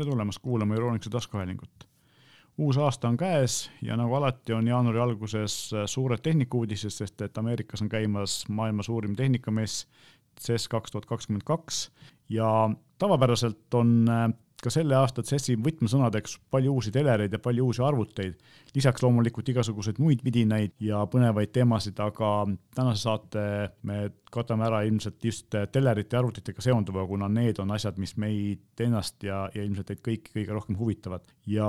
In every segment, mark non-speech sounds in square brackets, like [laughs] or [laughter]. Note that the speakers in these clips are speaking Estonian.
tere tulemast kuulama Euroonikuse taskuhäälingut. uus aasta on käes ja nagu alati on jaanuari alguses suured tehnikauudised, sest et Ameerikas on käimas maailma suurim tehnikamess CES kaks tuhat kakskümmend kaks ja tavapäraselt on ka selle aasta CES-i võtmesõnadeks palju uusi telereid ja palju uusi arvuteid. lisaks loomulikult igasuguseid muid vidinaid ja põnevaid teemasid, aga tänase saate me katame ära ilmselt just telerite ja arvutitega seonduva, kuna need on asjad, mis meid ennast ja, ja ilmselt teid kõiki kõige rohkem huvitavad. ja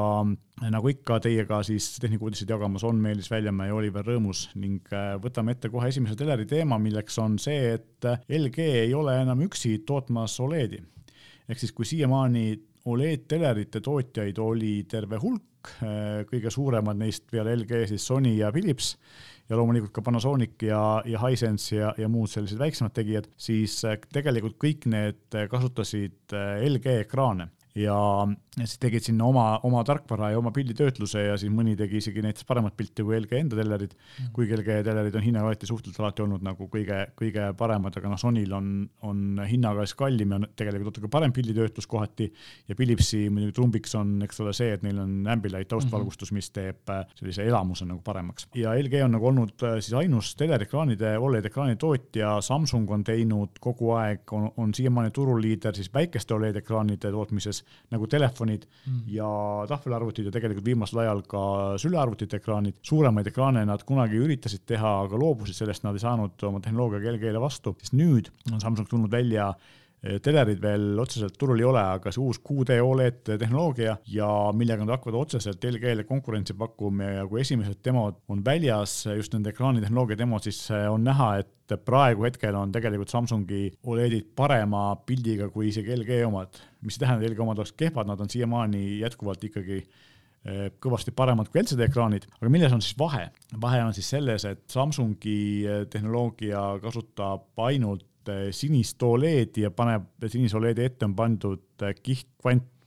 nagu ikka teiega siis tehnikauudiseid jagamas on Meelis Väljamäe ja Oliver Rõõmus ning äh, võtame ette kohe esimese teleri teema, milleks on see, et LG ei ole enam üksi tootmas Oledi ehk siis kui siiamaani Oled-telerite tootjaid oli terve hulk, äh, kõige suuremad neist peale LG siis Sony ja Philips ja loomulikult ka Panasonic ja, ja Hisense ja, ja muud sellised väiksemad tegijad, siis äh, tegelikult kõik need kasutasid äh, LG ekraane ja siis tegid sinna oma, oma tarkvara ja oma pilditöötluse ja siis mõni tegi isegi näiteks paremat pilti kui LG enda telerid mm., kuigi LG telerid on hinnaga alati suhteliselt alati olnud nagu kõige, kõige paremad, aga noh, Sonyl on, on hinnaga siis kallim ja tegelikult natuke parem pilditöötlus kohati ja Philipsi muidugi trumbiks on, eks ole, see, et neil on Ambilight taustvalgustus, mis teeb äh, sellise elamuse nagu paremaks. ja LG on nagu olnud äh, siis ainus telerekraanide, Oled ekraani tootja, Samsung on teinud kogu aeg, on, on siiamaani turuliider siis väikeste Oled ekraanide tootmises nagu telefonid mm. ja tahvelarvutid ja tegelikult viimasel ajal ka sülearvutite ekraanid. suuremaid ekraane nad kunagi üritasid teha, aga loobusid sellest, nad ei saanud oma tehnoloogiaga LG-le vastu, siis nüüd on Samsung tulnud välja Eh, telerid veel otseselt turul ei ole, aga see uus QD Oled tehnoloogia ja millega nad hakkavad otseselt LG-le konkurentsi pakkuma ja kui esimesed demod on väljas, just nende ekraanitehnoloogia demod, siis eh, on näha, et praegu hetkel on tegelikult Samsungi Oledid parema pildiga kui isegi LG omad, mis ei tähenda, et LG omad oleks kehvad, nad on siiamaani jätkuvalt ikkagi eh, kõvasti paremad kui LCD ekraanid, aga milles on siis vahe? vahe on siis selles, et Samsungi tehnoloogia kasutab ainult Eh, sinist Oledi ja paneb, sinise Oledi ette on pandud eh,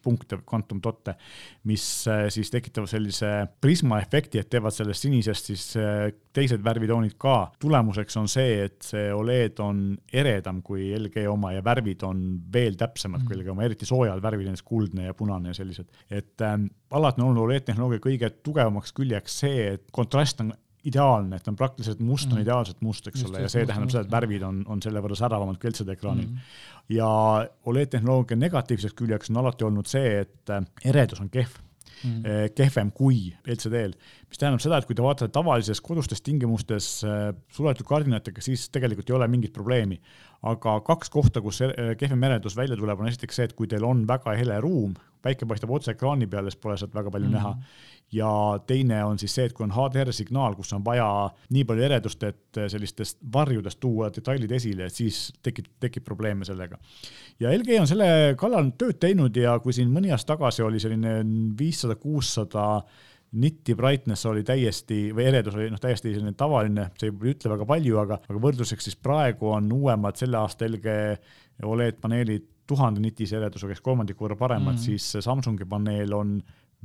kvantpunkte, quantum dotte, mis eh, siis tekitavad sellise prismaefekti, et teevad sellest sinisest siis teised värvitoonid ka. tulemuseks on see, et see Oled on eredam kui LG oma ja värvid on veel täpsemad mm. kui LG oma, eriti soojad värvid, näiteks kuldne ja punane ja sellised. et ähm, alati on olnud Oled tehnoloogia kõige tugevamaks küljeks see, et kontrast on ideaalne, et on praktiliselt must on mm. ideaalselt must, eks ole, ja see tähendab seda, et värvid on, on selle võrra säravamad kui LCD ekraanil mm. -hmm. ja Oled tehnoloogia negatiivseks küljeks on alati olnud see, et äh, eredus on kehv mm. -hmm. kehvem kui LCD-l, mis tähendab seda, et kui te vaatate tavalises kodustes tingimustes äh, suletud kardinatega, siis tegelikult ei ole mingit probleemi. aga kaks kohta, kus kehvem eredus välja tuleb, on esiteks see, et kui teil on väga hele ruum, päike paistab otse ekraani peale, siis pole sealt väga palju mm -hmm. näha ja teine on siis see, et kui on HDR signaal, kus on vaja nii palju eredust, et sellistest varjudest tuua detailid esile, siis tekib, tekib probleeme sellega. ja LG on selle kallal tööd teinud ja kui siin mõni aasta tagasi oli selline viissada, kuussada nitti brightness oli täiesti või eredus oli noh, täiesti selline tavaline, see ei ütle väga palju, aga, aga võrdluseks siis praegu on uuemad selle aasta LG Oled paneelid tuhande nitise eredusega ehk kolmandiku võrra paremad mm, -hmm. siis Samsungi paneel on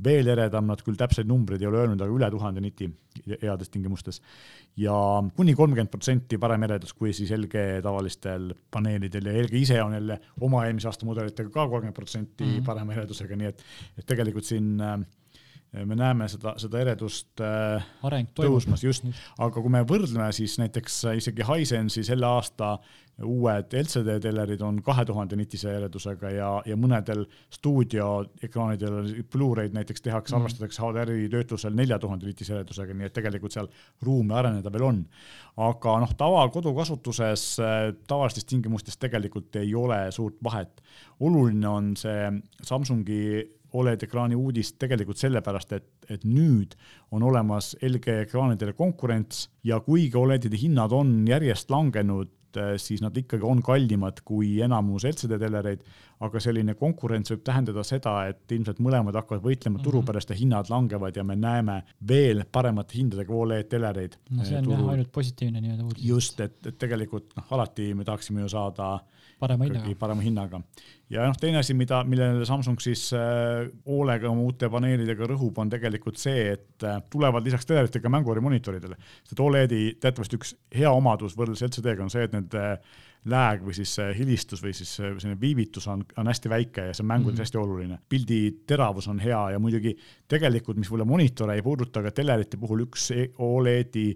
veel eredam, nad küll täpseid numbreid ei ole öelnud, aga üle tuhande niti heades tingimustes. ja kuni kolmkümmend protsenti parem eredus kui siis LG tavalistel paneelidel ja LG ise on jälle oma eelmise aasta mudelitega ka kolmkümmend protsenti mhm. parema eredusega, nii et, et tegelikult siin äh, me näeme seda, seda eredust äh, areng tõusmas, just, aga kui me võrdleme, siis näiteks isegi Hisense'i selle aasta uued LCD telerid on kahe tuhande nitise eredusega ja, ja mõnedel stuudioekraanidel Blu-ray'd näiteks tehakse mm., arvestatakse HDR-i töötlusel nelja tuhande nitise eredusega, nii et tegelikult seal ruumi areneda veel on. aga noh, tava kodukasutuses tavalistes tingimustes tegelikult ei ole suurt vahet. oluline on see Samsungi Oled ekraani uudis tegelikult sellepärast, et, et nüüd on olemas LG ekraanidele konkurents ja kuigi Oledide hinnad on järjest langenud Äh, siis nad ikkagi on kallimad kui enamus LCD telereid, aga selline konkurents võib tähendada seda, et ilmselt mõlemad hakkavad võitlema mm -hmm. turu pärast ja hinnad langevad ja me näeme veel paremate hindadega OLED telereid. no see on äh, jah ainult positiivne nii-öelda uudis. just, et, et tegelikult noh, alati me tahaksime ju saada parema hinnaga. parema hinnaga. ja noh, teine asi, mida, millele Samsung siis äh, hoolega oma uute paneelidega rõhub, on tegelikult see, et äh, tulevad lisaks teleritele ka mänguri monitoridele. sest Oledi teatavasti üks hea omadus võrreldes LCD-ga on see, et need äh, lääg või siis hilistus või siis selline viivitus on, on hästi väike ja see on mängudes mm -hmm. hästi oluline. pildi teravus on hea ja muidugi tegelikult, mis võib-olla monitore ei puuduta, aga telerite puhul üks e-, Oledi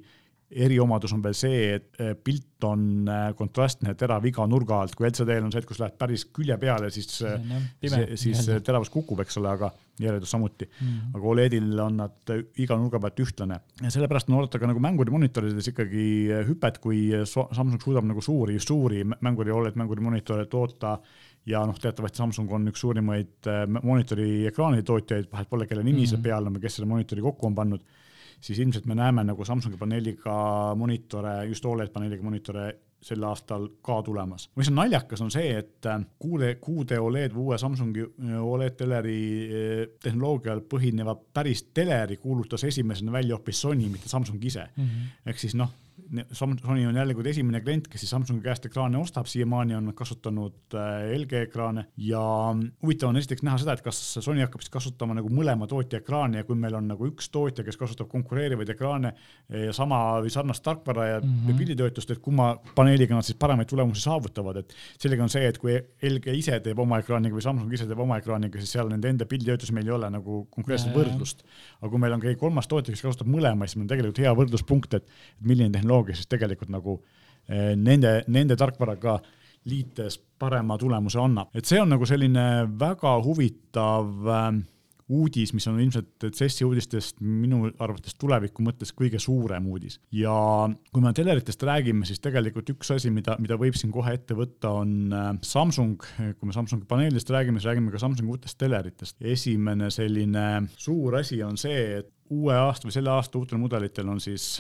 eriomadus on veel see, et äh, pilt on äh, kontrastne terav iga nurga alt, kui LCD-l on see, et kui sa lähed päris külje peale, siis, see, siis teravus kukub, eks ole, aga järedus samuti. Mm. aga Oledil on nad iga nurga pealt ühtlane. Ja sellepärast on oodata ka nagu mänguri monitorides ikkagi hüpet, kui Samsung suudab nagu suuri, suuri mänguri Oled mänguri monitore toota. Ja noh, teatavasti Samsung on üks suurimaid monitori ekraanide tootjaid, vahet pole, kelle nimi mm -hmm. seal peal on või kes selle monitori kokku on pannud siis ilmselt me näeme nagu Samsungi paneeliga monitore, just Oled paneeliga monitore sel aastal ka tulemas. mis on naljakas, on see, et äh, kuude, kuude Oled või uue Samsungi äh, Oled teleri äh, tehnoloogial põhineva päris teleri kuulutas esimesena välja hoopis Sony, mitte Samsung ise mm. -hmm. ehk siis noh Sony on jällegi esimene klient, kes siis Samsungi käest ekraane ostab, siiamaani on nad kasutanud äh, LG ekraane ja huvitav on esiteks näha seda, et kas Sony hakkab siis kasutama nagu mõlema tootja ekraani ja kui meil on nagu üks tootja, kes kasutab konkureerivaid ekraane ja sama või sarnast tarkvara ja mm -hmm. pilditöötlust, et kumma paneeliga nad siis paremaid tulemusi saavutavad, et sellega on see, et kui LG ise teeb oma ekraaniga või Samsung ise teeb oma ekraaniga, siis seal nende enda pilditöötlus meil ei ole nagu konkreetset võrdlust. aga kui meil on keegi kolmas tootja, kes kasutab mõlemaid, siis meil on tegelikult hea võrdluspunkt, et milline tehnoloogia siis tegelikult nagu eh, nende, nende tarkvaraga liites parema tulemuse annab, et see on nagu selline väga huvitav äh, uudis, mis on ilmselt CES-i uudistest minu arvates tuleviku mõttes kõige suurem uudis. ja kui me teleritest räägime, siis tegelikult üks asi, mida, mida võib siin kohe ette võtta, on äh, Samsung, kui me Samsungi paneelidest räägime, siis räägime ka Samsungi uutest teleritest. esimene selline suur asi on see, et uue aasta või selle aasta uutel mudelitel on siis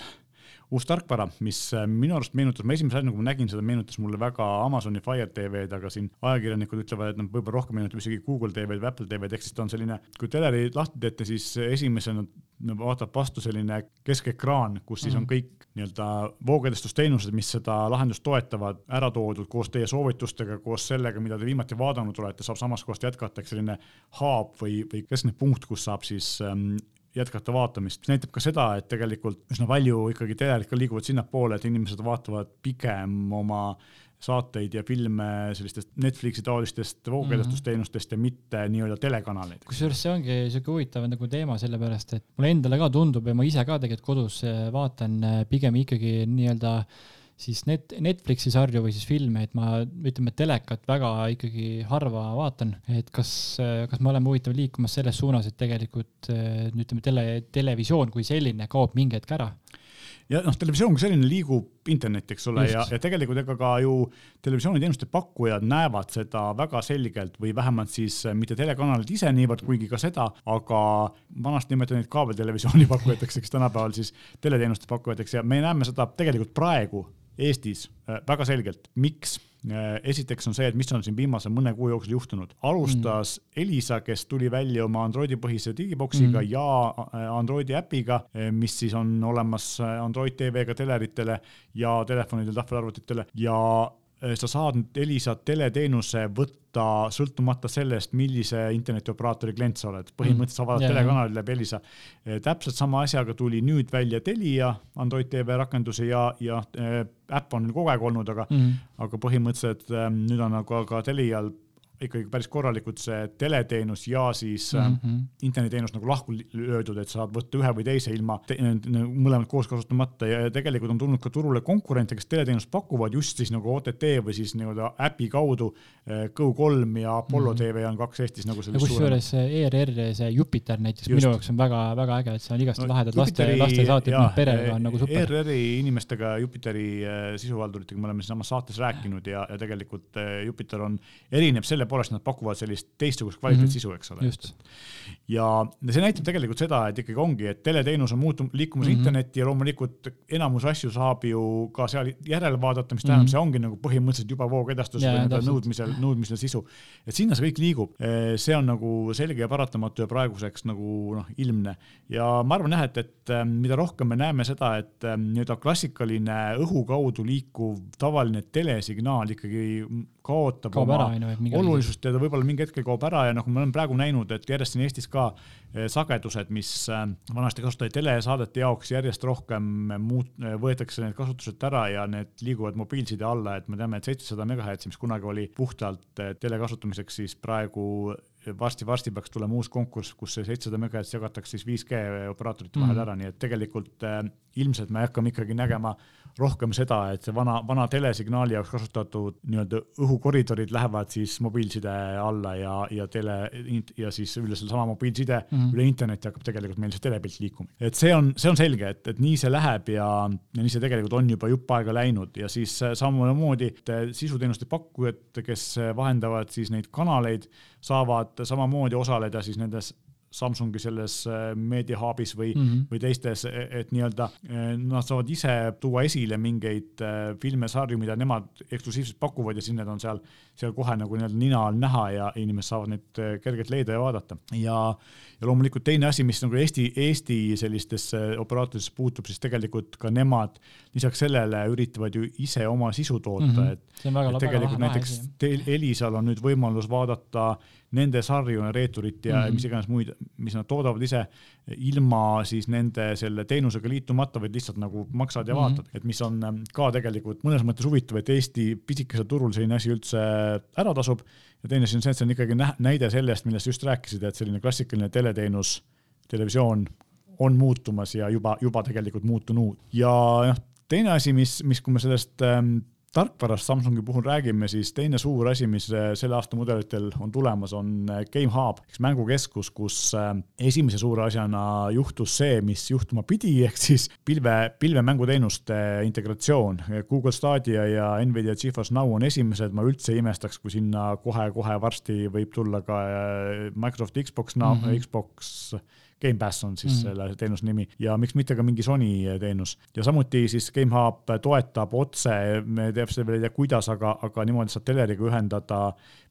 uus tarkvara, mis äh, minu arust meenutas, ma esimese asjana, kui ma nägin seda, meenutas mulle väga Amazoni Fire TV-d, aga siin ajakirjanikud ütlevad, et noh, võib-olla rohkem meenutab isegi Google TV-d või Apple TV-d, ehk siis ta on selline, kui teleri lahti teete, siis esimesena no, vaatab vastu selline keskekraan, kus siis on mhm. kõik nii-öelda voogedastusteenused, mis seda lahendust toetavad, ära toodud koos teie soovitustega, koos sellega, mida te viimati vaadanud olete, saab samast kohast jätkata, ehk selline hub või, või keskne punkt, kus saab siis ähm, jätkata vaatamist, mis näitab ka seda, et tegelikult üsna palju ikkagi telerid ka liiguvad sinnapoole, et inimesed vaatavad pigem oma saateid ja filme sellistest Netflixi taolistest voogedastusteenustest mm -hmm. ja mitte nii-öelda telekanaleid. kusjuures see ongi siuke huvitav nagu teema, sellepärast et mulle endale ka tundub ja ma ise ka tegelikult kodus vaatan pigem ikkagi nii-öelda äh, siis net, Netflixi sarju või siis filme, et ma ütleme, telekat väga ikkagi harva vaatan, et kas, kas me oleme huvitav liikumas selles suunas, et tegelikult ütleme, tele, televisioon kui selline kaob mingi hetk ära? Ja noh, televisioon kui selline liigub internetti, eks ole, ja, ja tegelikult ega ka ju televisiooniteenuste pakkujad näevad seda väga selgelt või vähemalt siis mitte telekanalid ise niivõrd, kuigi ka seda, aga vanasti nimetati neid kaabeltelevisiooni pakkujateks, eks tänapäeval siis teleteenuste pakkujateks ja me näeme seda tegelikult praegu Eestis äh, väga selgelt, miks? Äh, esiteks on see, et mis on siin viimase mõne kuu jooksul juhtunud. alustas mm. Elisa, kes tuli välja oma Androidi põhise digiboksiga mm. ja äh, Androidi äpiga, mis siis on olemas Android TV-ga teleritele ja telefonidel, tahvelarvutitele ja sa saad nüüd Elisa teleteenuse võtta sõltumata sellest, millise internetioperaatori klient sa oled. põhimõtteliselt sa vaatad yeah, telekanali läbi Elisa. täpselt sama asjaga tuli nüüd välja Telia Android tv rakenduse ja, ja äpp on kogu aeg olnud, aga mm, -hmm. aga põhimõtteliselt nüüd on nagu ka Telial ikkagi päris korralikult see teleteenus ja siis mm -hmm. internetiteenus nagu lahku löödud, et saad võtta ühe või teise ilma te, mõlemat koos kasutamata ja tegelikult on tulnud ka turule konkurente, kes teleteenust pakuvad just siis nagu OTT või siis nii-öelda äpi kaudu. Eh, Go3 ja Apollo mm -hmm. TV on kaks Eestis nagu sellist kusjuures ERR, see Jupiter näiteks just. minu jaoks on väga-väga äge, et see on igasti no, lahedad laste, lastesaated perega on nagu super. ERR-i inimestega, Jupiteri sisuvalduritega me oleme siinsamas saates rääkinud ja, ja tegelikult Jupiter on, erineb selle poolest nad pakuvad sellist teistsugust kvaliteetsisu mm, -hmm. eks ole. ja see näitab tegelikult seda, et ikkagi ongi, et teleteenus on muutunud, liikumas mm -hmm. internetti ja loomulikult enamus asju saab ju ka seal järele vaadata, mis tähendab mm, -hmm. see ongi nagu põhimõtteliselt juba voogedastus nii-öelda nõudmisel, nõudmisel sisu. et sinna see kõik liigub, see on nagu selge ja paratamatu ja praeguseks nagu noh, ilmne ja ma arvan jah, et, et ähm, mida rohkem me näeme seda, et ähm, nii-öelda klassikaline õhu kaudu liikuv tavaline telesignaal ikkagi kaotab Kaob oma olulisust ja ta võib-olla mingi hetkel kaob ära ja noh, me oleme praegu näinud, et järjest siin Eestis ka eh, sagedused, mis eh, vanasti kasutati telesaadete jaoks, järjest rohkem muut-, võetakse need kasutuselt ära ja need liiguvad mobiilside alla, et me teame, et seitsesada megahertsi, mis kunagi oli puhtalt tele kasutamiseks, siis praegu varsti-varsti peaks tulema uus konkurss, kus see seitsesada megahertsi jagatakse siis 5G operaatorite vahel mm -hmm. ära, nii et tegelikult ilmselt me hakkame ikkagi nägema rohkem seda, et see vana, vana telesignaali jaoks kasutatud nii-öelda õhukoridorid lähevad siis mobiilside alla ja, ja tele ja siis üle sellesama mobiilside mm -hmm. üle interneti hakkab tegelikult meil see telepilt liikuma. et see on, see on selge, et, et nii see läheb ja, ja nii see tegelikult on juba jupp aega läinud ja siis samamoodi sisuteenuste pakkujad, kes vahendavad siis neid kanaleid, saavad samamoodi osaleda siis nendes Samsungi selles äh, Media Hubis või mm, -hmm. või teistes, et nii-öelda äh, nad saavad ise tuua esile mingeid äh, filme, sarju, mida nemad eksklusiivselt pakuvad ja siis need on seal, seal kohe nagu nii-öelda nina all näha ja inimesed saavad neid kergelt leida ja vaadata. ja, ja loomulikult teine asi, mis nagu Eesti, Eesti sellistesse operaatoritesse puutub, siis tegelikult ka nemad lisaks sellele üritavad ju ise oma sisu toota mm, -hmm. et, et tegelikult näiteks teil Elisal on nüüd võimalus vaadata nende sarju, reeturit ja mm -hmm. mis iganes muid, mis nad toodavad ise, ilma siis nende selle teenusega liitumata, vaid lihtsalt nagu maksad ja mm -hmm. vaatad, et mis on ähm, ka tegelikult mõnes mõttes huvitav, et Eesti pisikesel turul selline asi üldse ära tasub. ja teine asi on see, et see on ikkagi näide sellest, millest just rääkisid, et selline klassikaline teleteenus, televisioon on muutumas ja juba, juba tegelikult muutunud ja noh, teine asi, mis, mis, kui me sellest ähm, tarkvarast Samsungi puhul räägime, siis teine suur asi, mis äh, selle aasta mudelitel on tulemas, on äh, Game Hub ehk mängukeskus, kus äh, esimese suure asjana juhtus see, mis juhtuma pidi, [laughs] ehk siis pilve, pilvemänguteenuste integratsioon. Google Stadia ja Nvidia GeForce Now on esimesed, ma üldse ei imestaks, kui sinna kohe-kohe varsti võib tulla ka Microsoft Xbox Now mm, -hmm. Xbox Gamepass on siis mm -hmm. selle teenuse nimi ja miks mitte ka mingi Sony teenus ja samuti siis GameHub toetab otse, me täpselt veel ei tea, kuidas, aga, aga niimoodi saab teleriga ühendada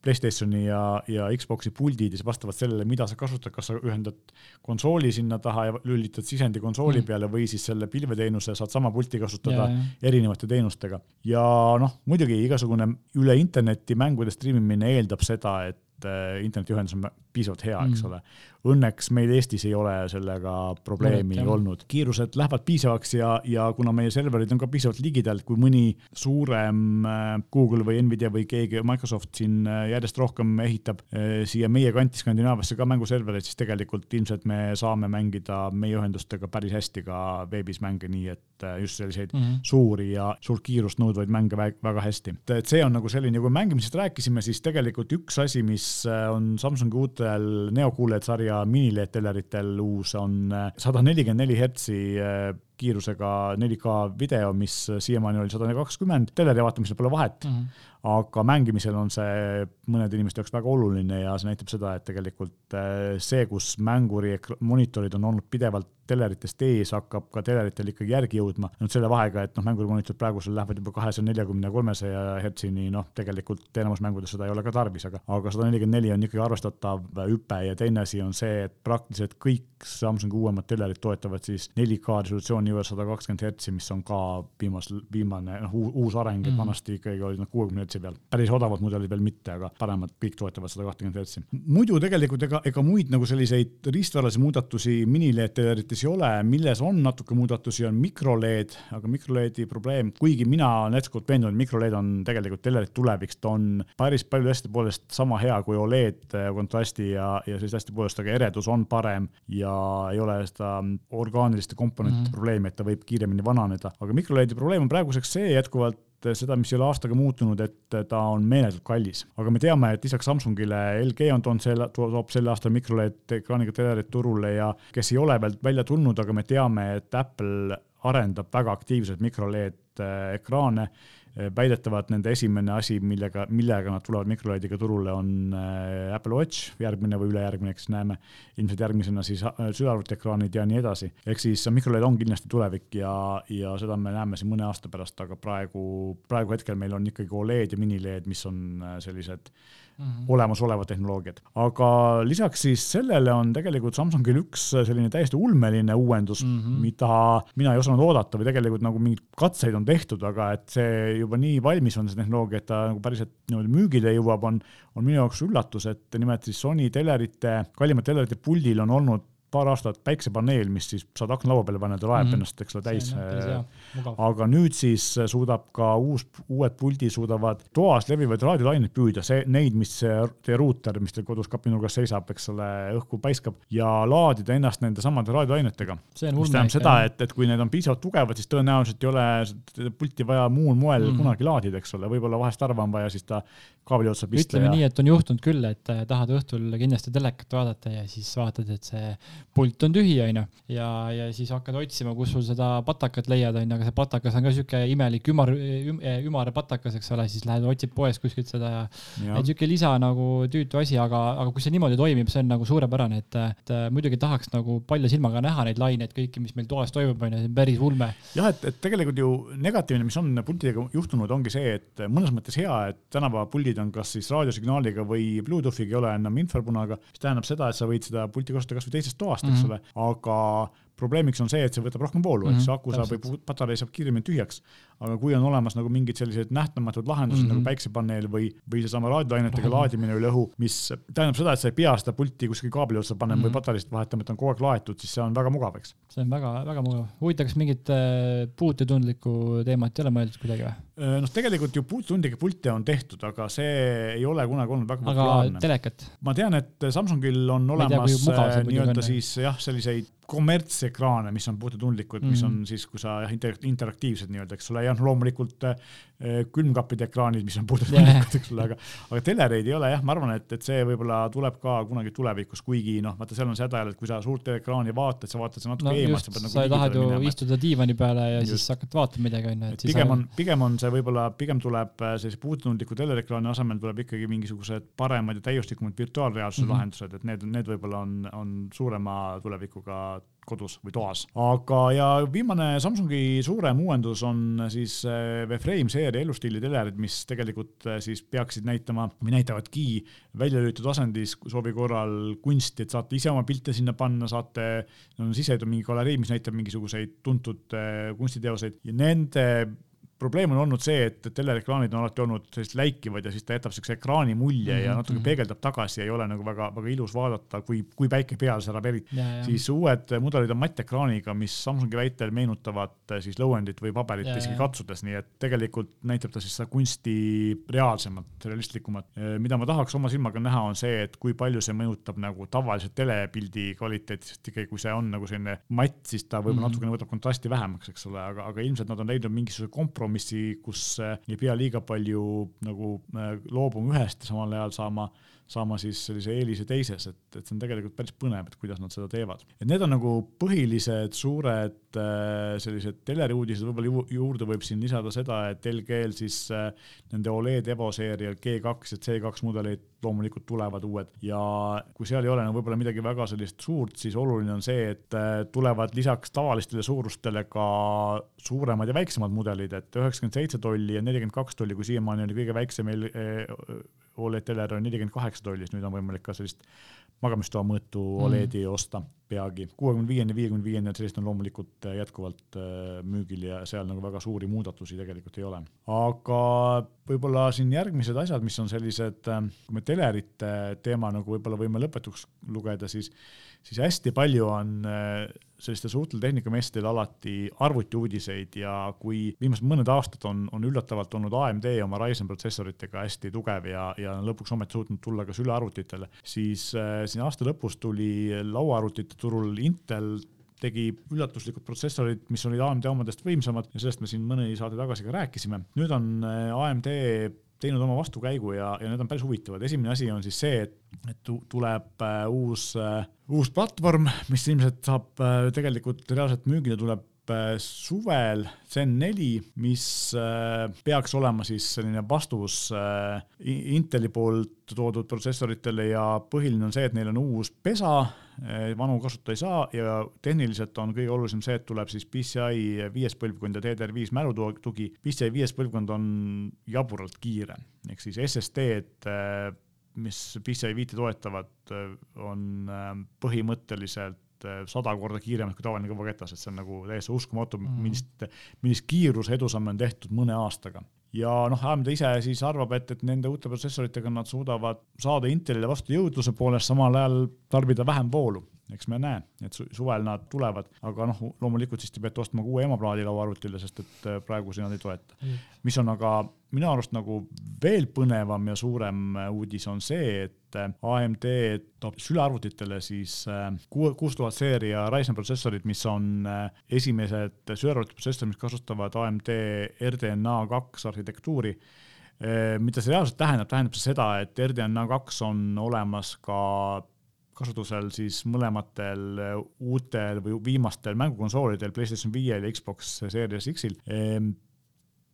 Playstationi ja, ja Xbox'i puldid ja siis vastavalt sellele, mida sa kasutad, kas sa ühendad konsooli sinna taha ja lülitad sisendi konsooli mm. peale või siis selle pilveteenuse saad sama pulti kasutada yeah. erinevate teenustega. ja noh, muidugi igasugune üle interneti mängude striimimine eeldab seda, et äh, internetiühendus on piisavalt hea, eks mm. ole. Õnneks meil Eestis ei ole sellega probleemi Mõnet, olnud. kiirused lähevad piisavaks ja, ja kuna meie serverid on ka piisavalt ligidal, kui mõni suurem äh, Google või Nvidia või keegi Microsoft siin äh, järjest rohkem ehitab äh, siia meie kanti Skandinaaviasse ka mänguservereid, siis tegelikult ilmselt me saame mängida meie ühendustega päris hästi ka veebis mänge, nii et just selliseid mm -hmm. suuri ja suurt kiirust nõudvaid mänge väga hästi. et see on nagu selline, kui mängimisest rääkisime, siis tegelikult üks asi, mis on Samsungi uutel neokuulajad sarja ja mini-LED-teleritel uus on äh, sada nelikümmend neli hertsi äh, kiirusega 4K video, mis siiamaani oli sada kakskümmend, teleri vaatamisel pole vahet mm. -hmm aga mängimisel on see mõnede inimeste jaoks väga oluline ja see näitab seda, et tegelikult äh, see, kus mänguri monitorid on olnud pidevalt teleritest ees, hakkab ka teleritel ikkagi järgi jõudma. nüüd selle vahega, et noh, mängurimonitor praegusel lähevad juba kahesaja neljakümne, kolmesaja hertsini, noh, tegelikult enamus mängudes seda ei ole ka tarvis, aga, aga sada nelikümmend neli on ikkagi arvestatav hüpe ja teine asi on see, et praktiliselt kõik Samsungi uuemad telerid toetavad siis 4K resolutsiooni juures sada kakskümmend hertsi, mis on ka viimas, viimane noh, uus areng mm, -hmm. et vanasti ikkagi olid nad kuuekümne hertsi peal. päris odavad mudelid veel mitte, aga paremad kõik toetavad sada kahtekümmet hertsi. muidu tegelikult ega, ega muid nagu selliseid riistvaralisi muudatusi mini-LED-telerites ei ole, milles on natuke muudatusi, on mikro-LED, aga mikro-LED-i probleem, kuigi mina olen jätkuvalt veendunud, mikro-LED on tegelikult telerite tulevik, ta on päris paljude asjade poolest sama hea kui Oled kontrasti ja, ja selliste asjade poolest, aga eredus on parem ja ei ole seda orgaaniliste komponentide mm -hmm. probleemi, et ta võib kiiremini vananeda, aga mikro-LED-i probleem on praeguseks see jätkuvalt, seda, mis ei ole aastaga muutunud, et ta on meeletult kallis. aga me teame, et lisaks Samsungile LG on toonud selle, toob sel aastal mikroLED ekraaniga telerid turule ja kes ei ole veel välja tulnud, aga me teame, et Apple arendab väga aktiivselt mikroLED ekraane väidetavalt nende esimene asi, millega, millega nad tulevad mikroLED-iga turule, on eh, Apple Watch, järgmine või ülejärgmine, eks näeme. ilmselt järgmisena siis eh, sülearvutiekraanid ja nii edasi. ehk siis mikroLED on kindlasti tulevik ja, ja seda me näeme siin mõne aasta pärast, aga praegu, praegu hetkel meil on ikkagi Oled ja mini-LED, mis on sellised mm -hmm. olemasolevad tehnoloogiad. aga lisaks siis sellele on tegelikult Samsungil üks selline täiesti ulmeline uuendus mm, -hmm. mida mina ei osanud oodata või tegelikult nagu mingeid katseid on tehtud, aga et see juba nii valmis on see tehnoloogia, et ta nagu päriselt niimoodi müügile jõuab, on, on minu jaoks üllatus, et nimelt siis Sony telerite, kallimate telerite puldil on olnud paar aastat päiksepaneel, mis siis saad aknalaua peale panna, ta laeb mm -hmm. ennast, eks ole, täis. aga nüüd siis suudab ka uus, uued puldid suudavad toas levivaid raadiolaineid püüda, see, neid, mis teie ruuter, mis teil kodus kapinurgas seisab, eks ole, õhku paiskab ja laadida ennast nende samade raadiolainetega. mis tähendab seda, et, et kui need on piisavalt tugevad, siis tõenäoliselt ei ole pulti vaja muul moel mm -hmm. kunagi laadida, eks ole, võib-olla vahest harva on vaja siis ta kaabli otsa pista. ütleme ja... nii, et on juhtunud küll, et tahad õhtul kindlasti telekat vaadata ja siis vaatad, et see pult on tühi, onju. ja, ja siis hakkad otsima, kus sul seda patakat leiad, onju, aga see patakas on ka siuke imelik ümar üm,, ümar patakas, eks ole, siis lähed otsid poest kuskilt seda ja, ja. et siuke lisa nagu tüütu asi, aga, aga kui see niimoodi toimib, see on nagu suurepärane, et, et muidugi tahaks nagu palja silmaga näha neid laineid, kõiki, mis meil toas toimub, onju, see on päris ulme. jah, et, et tegelikult ju negatiivne, mis on pultidega juhtunud, ongi see, et mõnes mõttes hea, et tänapäeva puldid on kas siis raadiosignaaliga või Bluetoothiga, ei ole enam infrapunaga, mis tähendab seda, et sa võid seda pulti kasutada kasvõi teisest toast toast, eks mm -hmm. ole, aga probleemiks on see, et see võtab rohkem voolu mm, -hmm, eks mhm, aku saab või patarei saab kiiremini tühjaks. aga kui on olemas nagu mingid sellised nähtamatud lahendused mm -hmm. nagu mhm. päiksepaneel või, või seesama raadioainetega laadimine üle õhu, mis tähendab seda, et sa ei pea seda pulti kuskil kaabli otsa panema mm -hmm. või mhm. patareist vahetama, et on kogu aeg laetud, siis see on väga mugav, eks. see on väga-väga mugav. huvitav, kas mingit äh, puututundlikku teemat ei ole mõeldud kuidagi või? Äh, noh, tegelikult ju puututundlikke pilte on tehtud, aga see ei ole kunagi olnud väga populaarne. aga telekat? ma tean, et Samsungil on olemas äh, nii-öelda siis jah, selliseid kommertsekraane, mis on puututundlikud mm, -hmm. mis on mhm. siis, kui sa jah, interaktiivsed nii-öelda, eks ole, jah, loomulikult äh, külmkappide ekraanid, mis on puututundlikud, [laughs] eks ole, aga, aga telereid ei ole jah, ma arvan, et, et see võib-olla tuleb ka kunagi tulevikus, kuigi noh, vaata, seal on see häda, et kui sa suurt ekraani vaatad, sa vaatad seda natuke no, eemast. Nagu sa tahad ju minema. istuda diivani peale ja just. siis hakkad vaatama midagi, onju. pigem on, pigem on see võib-olla, pigem tuleb äh, sellise puututundliku telerekraani asemel tuleb ikkagi mingisugused paremad ja täiuslikumad virtuaalreaalsuse mm -hmm. lahendused, et need, need võib-olla on, on suurema tulevikuga kodus või toas. aga, ja viimane Samsungi suurem uuendus on siis äh, V-Frame seeria elustiili telerid, mis tegelikult äh, siis peaksid näitama või näitavadki välja lülitatud asendis soovi korral kunsti, et saate ise oma pilte sinna panna, saate, no sisseedu mingi galerii, mis näitab mingisuguseid tuntud äh, kunstiteoseid. Ja nende probleem on olnud see, et telereklaamid on alati olnud sellised läikivad ja siis ta jätab siukse ekraani mulje mm -hmm. ja mhm, natuke mhm. peegeldab tagasi ei ole nagu väga, väga ilus vaadata, kui, kui päike peal särab eriti. siis uued mudelid on mattekraaniga, mis Samsungi väitel meenutavad eh, siis lõuendit või paberit isegi katsudes, nii et tegelikult näitab ta siis seda kunsti reaalsemat, realistlikumat. Eh, mida ma tahaks oma silmaga näha, on see, et kui palju see mõjutab nagu tavalise telepildi kvaliteeti, sest ikkagi kui see on nagu selline matt, siis ta võib-olla mm -hmm. natukene võtab kontrasti vähemaks, eks ole, aga, aga ilmselt nad on leidnud mingisuguse kompromissi kompromissi, kus äh, ei pea liiga palju nagu äh, loobuma ühest ja samal ajal saama, saama siis sellise eelise teises, et, et see on tegelikult päris põnev, et kuidas nad seda teevad. et need on nagu põhilised suured äh, sellised teleriuudised, võib-olla ju, juurde võib siin lisada seda, et LG-l siis nende Oled Evo seerial G2 ja C2 mudeleid loomulikult tulevad uued ja kui seal ei ole nagu võib-olla midagi väga sellist suurt, siis oluline on see, et tulevad lisaks tavalistele suurustele ka suuremad ja väiksemad mudelid, et üheksakümmend seitse tolli ja nelikümmend kaks tolli, kui siiamaani oli kõige väiksem Oled teler on nelikümmend kaheksa tolli, siis nüüd on võimalik ka sellist magamistoa mõõtu mm. Oledi mm. osta peagi. kuuekümne viieni, viiekümne viieni, et sellist on loomulikult äh, jätkuvalt äh, müügil ja seal nagu väga suuri muudatusi tegelikult ei ole. aga võib-olla siin järgmised asjad, mis on sellised, äh, kui me telerite teema nagu võib-olla võime lõpetuks lugeda, siis, siis hästi palju on sellistel suurtel tehnikameestridel alati arvutiuudiseid ja kui viimased mõned aastad on, on üllatavalt olnud AMD oma Ryzen protsessoritega hästi tugev ja, ja lõpuks ometi suutnud tulla ka sülearvutitele, siis äh, siin aasta lõpus tuli lauaarvutite turul Intel tegi üllatuslikud protsessorid, mis olid AMD omadest võimsamad ja sellest me siin mõni saade tagasi ka rääkisime. nüüd on äh, AMD teinud oma vastukäigu ja, ja need on päris huvitavad. esimene asi on siis see, et, et tuleb äh, uus äh,, uus platvorm, mis ilmselt saab äh, tegelikult reaalselt müügile, tuleb suvel Zen neli, mis äh, peaks olema siis selline vastus äh, Inteli poolt toodud protsessoritele ja põhiline on see, et neil on uus pesa, vanu kasutada ei saa ja tehniliselt on kõige olulisem see, et tuleb siis PCI viies põlvkond ja DDR5 mälutugi. PCI viies põlvkond on jaburalt kiire, ehk siis SSD-d, mis PCI viite toetavad, on põhimõtteliselt sada korda kiiremad kui tavaline kõvaketas, et see on nagu täiesti uskumatu mm., millist, millist kiiruse edusamme on tehtud mõne aastaga. Ja noh, AMD ise siis arvab, et, et nende uute protsessoritega nad suudavad saada Intelile vastu jõudluse poolest, samal ajal tarbida vähem voolu. Eks me näe, et suvel nad tulevad, aga noh, loomulikult siis te peate ostma uue emaplaadi lauaarvutile, sest et äh, praegu siin nad ei toeta. Mm.. mis on aga minu arust nagu veel põnevam ja suurem äh, uudis on see, et äh, AMD toob sülearvutitele siis kuus tuhat seeria Ryzen protsessorid, mis on esimesed sülearvutiprotsessorid, mis kasutavad AMD RDNA kaks arhitektuuri mida see reaalselt tähendab, tähendab see seda, et RDNA kaks on olemas ka kasutusel siis mõlematel äh, uutel või viimastel mängukonsoolidel, PlayStation viiel ja Xbox Series X-il.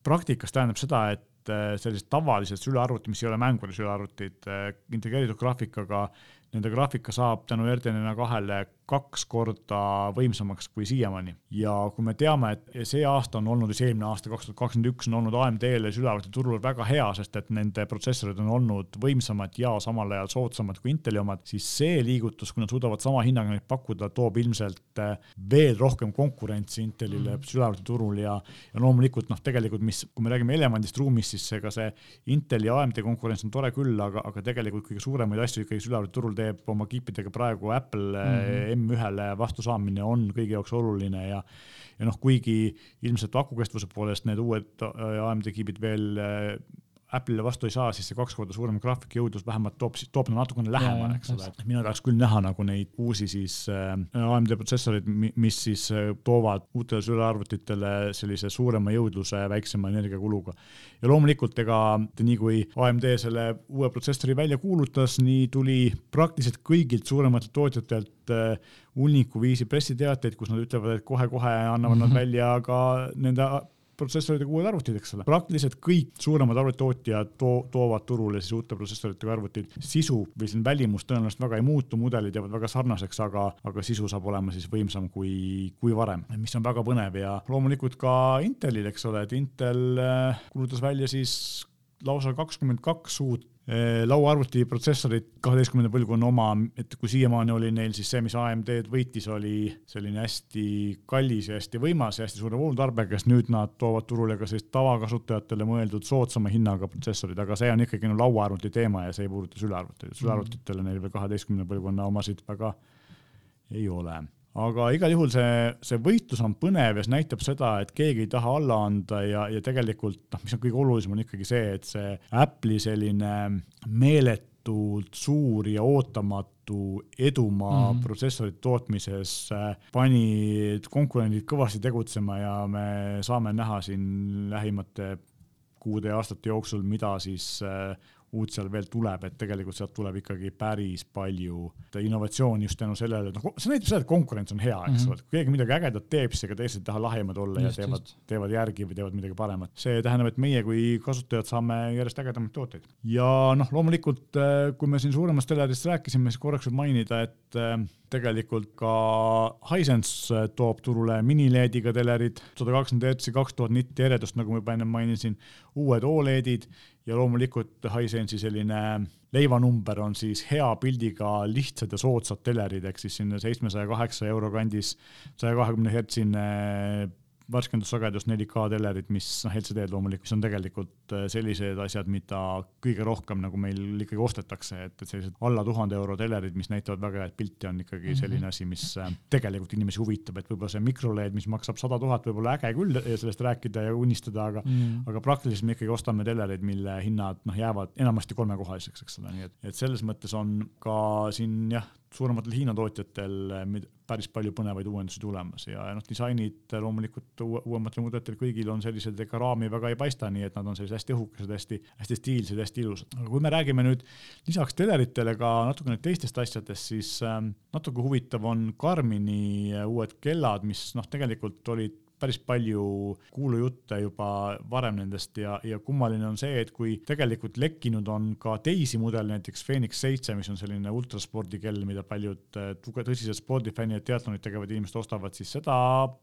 Praktikas tähendab seda, et äh, sellised tavalised sülearvutid, mis ei ole mänguri sülearvutid, äh, integreeritud graafikaga, nende graafika saab tänu RDNA kahele kaks korda võimsamaks kui siiamaani. ja kui me teame, et see aasta on olnud, siis eelmine aasta, kaks tuhat kakskümmend üks on olnud AMD-le sülearvuti turul väga hea, sest et nende protsessorid on olnud võimsamad ja samal ajal soodsamad kui Inteli omad, siis see liigutus, kui nad suudavad sama hinnaga neid pakkuda, toob ilmselt eh, veel rohkem konkurentsi Intelile mm. sülearvuti turul ja, ja loomulikult noh, tegelikult mis, kui me räägime Elemandist ruumist, siis ega see Inteli ja AMD konkurents on tore küll, aga, aga tegelikult kõige suuremaid asju ikkagi sülearvuti turul teeb oma kiipidega praegu Apple mm -hmm M1-le vastusaamine on kõigi jaoks oluline ja ja noh, kuigi ilmselt akukestvuse poolest need uued äh, AMD kiibid veel äh, Apple'ile vastu ei saa, siis see kaks korda suurem graafikjõudlus vähemalt toob, toob nad natukene lähemale, eks ole, et mina tahaks küll näha nagu neid uusi siis äh, AMD protsessorid, mis siis äh, toovad uutele sülearvutitele sellise suurema jõudluse väiksema energiakuluga. ja loomulikult ega nii kui AMD selle uue protsessori välja kuulutas, nii tuli praktiliselt kõigilt suurematelt tootjatelt äh, hunniku viisi pressiteateid, kus nad ütlevad, et kohe-kohe annavad nad mhm. välja ka nende protsessoritega uued arvutid, eks ole. praktiliselt kõik suuremad arvutitootjad too, toovad turule siis uute protsessoritega arvutid. sisu või siin välimus tõenäoliselt väga ei muutu, mudelid jäävad väga sarnaseks, aga, aga sisu saab olema siis võimsam kui, kui varem, mis on väga põnev ja loomulikult ka Intelil, eks ole, et Intel äh, kuulutas välja siis lausa kakskümmend kaks uut lauaarvuti protsessorid, kaheteistkümnenda põlvkonna oma, et kui siiamaani oli neil siis see, mis AMD-d võitis, oli selline hästi kallis ja hästi võimas ja hästi suure voolutarbega, siis nüüd nad toovad turule ka sellist tavakasutajatele mõeldud soodsama hinnaga protsessorid, aga see on ikkagi no lauaarvuti teema ja see ei puuduta sülearvuteid, sülearvutitele neil veel kaheteistkümnenda põlvkonna omasid väga ei ole aga igal juhul see, see võitlus on põnev ja see näitab seda, et keegi ei taha alla anda ja, ja tegelikult noh, mis on kõige olulisem, on ikkagi see, et see Apple'i selline meeletult suur ja ootamatu edumaa mm protsessorite tootmises äh, pani konkurendid kõvasti tegutsema ja me saame näha siin lähimate kuude ja aastate jooksul, mida siis äh, uut seal veel tuleb, et tegelikult sealt tuleb ikkagi päris palju innovatsiooni just tänu sellele, et noh, see näitab seda, et konkurents on hea, eks mhm. ole mm -hmm., kui keegi midagi ägedat teeb, siis ega teised ei taha lahjemad olla just, ja teevad, teevad järgi või teevad midagi paremat. see tähendab, et meie kui kasutajad saame järjest ägedamaid tooteid. ja noh, loomulikult, äh, kui me siin suuremast telerist rääkisime, siis korraks võib mainida, et äh, tegelikult ka Hisense äh, toob turule mini-LED-iga telerid, sada kakskümmend hertsi, kaks tuhat nitti eredust, nagu ma juba enne mainisin, uued Oledid ja loomulikult Hisense'i selline leivanumber on siis hea pildiga lihtsad ja soodsad telerid, ehk siis sinna seitsmesaja kaheksa euro kandis saja kahekümne hertsine värskendussagedus 4K telerid, mis noh, LCD-d loomulikult, mis on tegelikult äh, sellised asjad, mida kõige rohkem nagu meil ikkagi ostetakse, et, et sellised alla tuhande euro telerid, mis näitavad väga head pilti, on ikkagi mhm. selline asi, mis äh, tegelikult inimesi huvitab, et võib-olla see mikroLED, mis maksab sada tuhat, võib-olla äge küll sellest rääkida ja unistada, aga mm., aga praktiliselt me ikkagi ostame telereid, mille hinnad noh, jäävad enamasti kolmekohaliseks, eks ole, nii et, et selles mõttes on ka siin jah, suurematel Hiina tootjatel päris palju põnevaid uuendusi tulemas ja noh, disainid loomulikult uuematel mudelitel kõigil on sellised, ega raami väga ei paista, nii et nad on sellised hästi õhukesed, hästi, hästi stiilsed, hästi ilusad. aga kui me räägime nüüd lisaks teleritele ka natukene teistest asjadest, siis äh, natuke huvitav on Karmini uued kellad, mis noh, tegelikult olid päris palju kuulujutte juba varem nendest ja, ja kummaline on see, et kui tegelikult lekkinud on ka teisi mudeleid, näiteks Phoenix seitse, mis on selline ultraspordikell, mida paljud äh, tõsised spordifännid, triatlonit tegevad inimesed ostavad, siis seda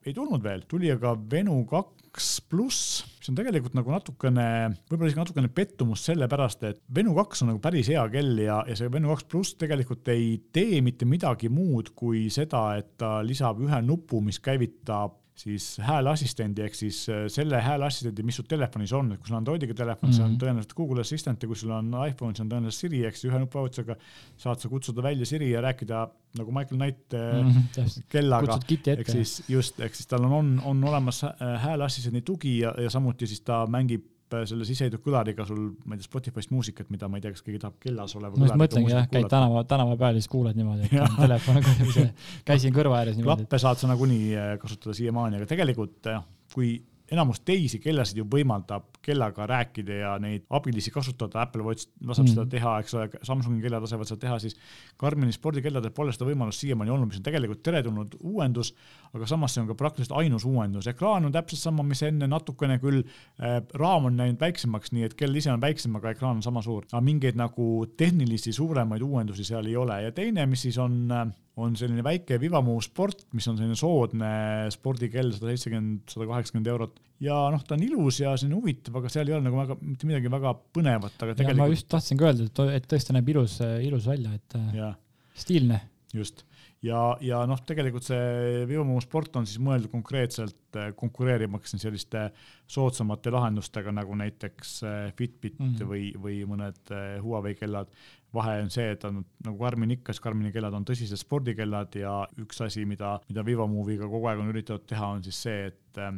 ei tulnud veel. tuli aga Venu kaks pluss, mis on tegelikult nagu natukene, võib-olla isegi natukene pettumus sellepärast, et Venu kaks on nagu päris hea kell ja, ja see Venu kaks pluss tegelikult ei tee mitte midagi muud kui seda, et ta lisab ühe nupu, mis käivitab siis hääleassistendi ehk siis äh, selle hääleassistendi, mis sul telefonis on, et kui sul on Androidiga telefon mm, -hmm. see on mhm. tõenäoliselt Google Assistant ja kui sul on iPhone, see on tõenäoliselt Siri, eks ühe nupuvajutusega saad sa kutsuda välja Siri ja rääkida nagu Michael Knight mm -hmm, kellaga, ehk siis just, ehk siis tal on, on, on olemas hääleassistendi tugi ja, ja samuti siis ta mängib selle sisesõidu kõlariga sul, ma ei tea, Spotify'st muusikat, mida ma ei tea, kas keegi tahab kellas oleva ma just mõtlengi jah, käid tänava, tänava peal ja siis kuulad niimoodi, et [laughs] telefon [laughs] on käsi kõrva ääres klappe saad sa nagunii äh, kasutada siiamaani, aga tegelikult jah, kui enamus teisi kellasid ju võimaldab kellaga rääkida ja neid abilisi kasutada, Apple Watch laseb mm. seda teha, eks ole, Samsungi kellad lasevad seda teha, siis Garmini spordikelladel pole seda võimalust siiamaani olnud, mis on tegelikult teretulnud uuendus, aga samas see on ka praktiliselt ainus uuendus, ekraan on täpselt sama, mis enne, natukene küll äh, raam on läinud väiksemaks, nii et kell ise on väiksem, aga ekraan on sama suur, aga mingeid nagu tehnilisi suuremaid uuendusi seal ei ole. Ja teine, mis siis on äh, on selline väike Vivamuu sport, mis on selline soodne spordikell, sada seitsekümmend, sada kaheksakümmend eurot. ja noh, ta on ilus ja selline huvitav, aga seal ei ole nagu väga, mitte midagi väga põnevat, aga tegelikult. ma just tahtsin ka öelda, et, et tõesti näeb ilus, ilus välja, et ja. stiilne. just ja, ja noh, tegelikult see Vivamuu sport on siis mõeldud konkreetselt konkureerimaks selliste soodsamate lahendustega nagu näiteks Fitbit mm -hmm. või, või mõned Huawei kellad vahe on see, et on nagu Karmin ikka, siis Karmini kellad on tõsised spordikellad ja üks asi, mida, mida Vivamoviga kogu aeg on üritatud teha, on siis see, et äh,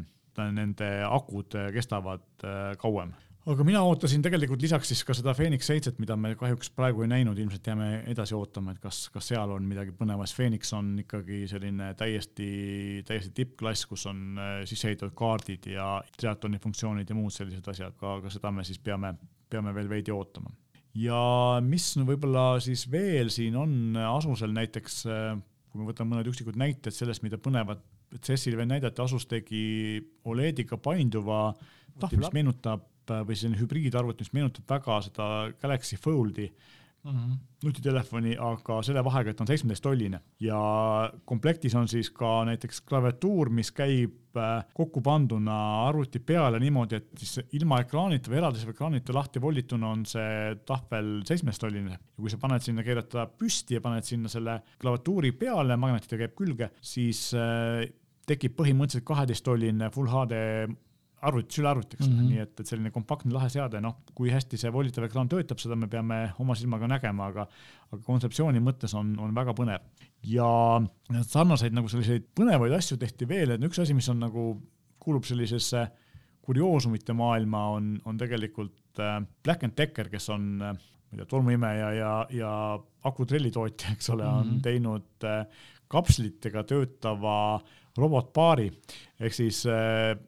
nende akud äh, kestavad äh, kauem aga mina ootasin tegelikult lisaks siis ka seda Phoenix seitset, mida me kahjuks praegu ei näinud, ilmselt jääme edasi ootama, et kas, kas seal on midagi põnevat. Phoenix on ikkagi selline täiesti, täiesti tippklass, kus on sisse ehitatud kaardid ja triatloni funktsioonid ja muud sellised asjad, aga seda me siis peame, peame veel veidi ootama ja mis võib-olla siis veel siin on Asusel näiteks, kui me võtame mõned üksikud näited sellest, mida põnevat CES-il veel näidati, Asus tegi Olediga painduva tahvli, mis meenutab või selline hübriidarvuti, mis meenutab väga seda Galaxy Foldi mm -hmm. nutitelefoni, aga selle vahega, et on seitsmeteisttolline ja komplektis on siis ka näiteks klaviatuur, mis käib äh, kokku panduna arvuti peale niimoodi, et siis ilma ekraanita või eraldi ekraanita lahti volituna on see tahvel seitsmeteisttolline ja kui sa paned sinna, keerad ta püsti ja paned sinna selle klaviatuuri peale, magnetita käib külge, siis äh, tekib põhimõtteliselt kaheteisttolline full HD arvuti, sülearvuti, eks ole mm -hmm., nii et, et selline kompaktne lahe seade, noh, kui hästi see volitav ekraan töötab, seda me peame oma silmaga nägema, aga, aga kontseptsiooni mõttes on, on väga põnev. ja sarnaseid nagu selliseid põnevaid asju tehti veel, et üks asi, mis on nagu, kuulub sellisesse kurioosumite maailma, on, on tegelikult äh, Black and Decker, kes on äh, ma ei tea, tolmuimeja ja, ja akutrellitootja, eks ole mm, -hmm. on teinud äh, kapslitega töötava robotpaari ehk siis äh,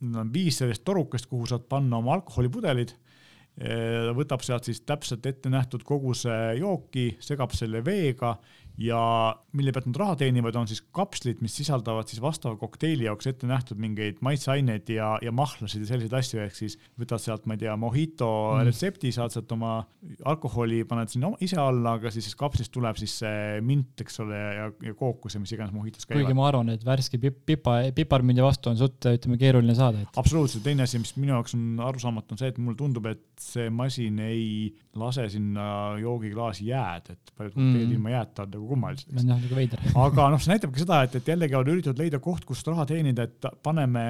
on viis sellist torukest, kuhu saad panna oma alkoholipudelid. võtab sealt siis täpselt ette nähtud koguse jooki, segab selle veega ja mille pealt nad raha teenivad, on siis kapslid, mis sisaldavad siis vastava kokteili jaoks ette nähtud mingeid maitseaineid ja, ja mahlasid ja selliseid asju, ehk siis võtad sealt, ma ei tea, mojito mm. retsepti, saad sealt oma alkoholi, paned sinna ise alla, aga siis kapslist tuleb siis see mint, eks ole, ja, ja kookus ja mis iganes mojitos käivad. kuigi ma arvan, et värske pip-, pipa, piparmündi vastu on suht, ütleme, keeruline saada et.... absoluutselt, teine asi, mis minu jaoks on arusaamatu, on see, et mulle tundub, et see masin ei lase sinna joogiklaasi jääd, et paljud kokteilid mm. ilma jääta on nagu jah nagu [laughs] aga noh, see näitabki seda, et, et jällegi on üritatud leida koht, kust raha teenida, et paneme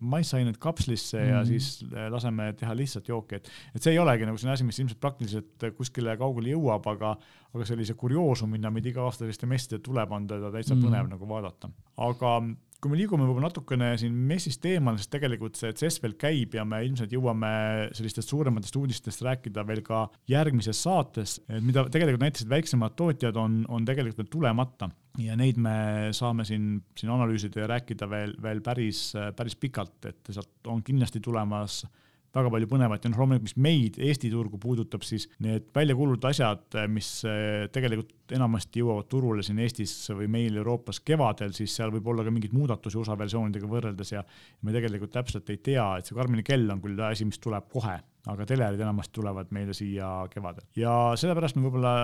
maissained kapslisse mm. ja siis laseme teha lihtsalt jooki, et, et see ei olegi nagu selline asi, mis ilmselt praktiliselt kuskile kaugele jõuab, aga, aga sellise kurioosumina, mida iga aasta selliste messide tuleb, on teda täitsa mm. põnev nagu vaadata. aga kui me liigume võib-olla natukene siin messist eemale, sest tegelikult see CES veel käib ja me ilmselt jõuame sellistest suurematest uudistest rääkida veel ka järgmises saates, mida tegelikult näitasid väiksemad tootjad, on, on tegelikult veel tulemata. Ja neid me saame siin, siin analüüsida ja rääkida veel, veel päris, päris pikalt, et sealt on kindlasti tulemas äh, väga palju põnevat ja noh, loomulikult, mis meid, Eesti turgu puudutab, siis need välja kuulutud asjad, mis eh, tegelikult enamasti jõuavad turule siin Eestis või meil Euroopas kevadel, siis seal võib olla ka mingeid muudatusi USA versioonidega võrreldes ja me tegelikult täpselt ei tea, et see Karmini kell on küll asi, mis tuleb kohe, aga telerid enamasti tulevad meile siia kevadel ja sellepärast me võib-olla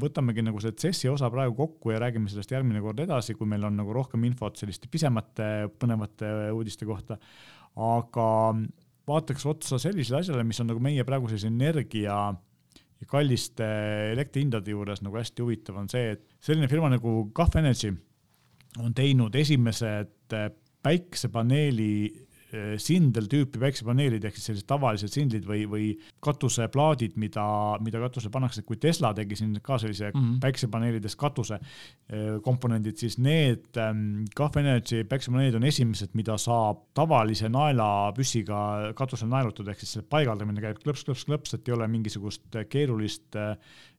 võtamegi nagu see CES-i osa praegu kokku ja räägime sellest järgmine kord edasi, kui meil on nagu rohkem infot selliste pisemate põnevate uudiste kohta. aga vaataks otsa sellisele asjale, mis on nagu meie praeguses energia ja kalliste elektrihindade juures nagu hästi huvitav, on see, et selline firma nagu Gulf Energy on teinud esimesed päiksepaneeli eh, sindel tüüpi päiksepaneelid ehk siis sellised tavalised sindlid või, või katuseplaadid, mida, mida katusele pannakse, kui Tesla tegi siin ka sellise mm -hmm. päiksepaneelidest katuse eh, komponendid, siis need ähm, Cafe Energy päiksepaneelid on esimesed, mida saab tavalise naelapüssiga katusele naelutada, ehk siis selle paigaldamine käib klõps, klõps, klõps, et ei ole mingisugust keerulist äh,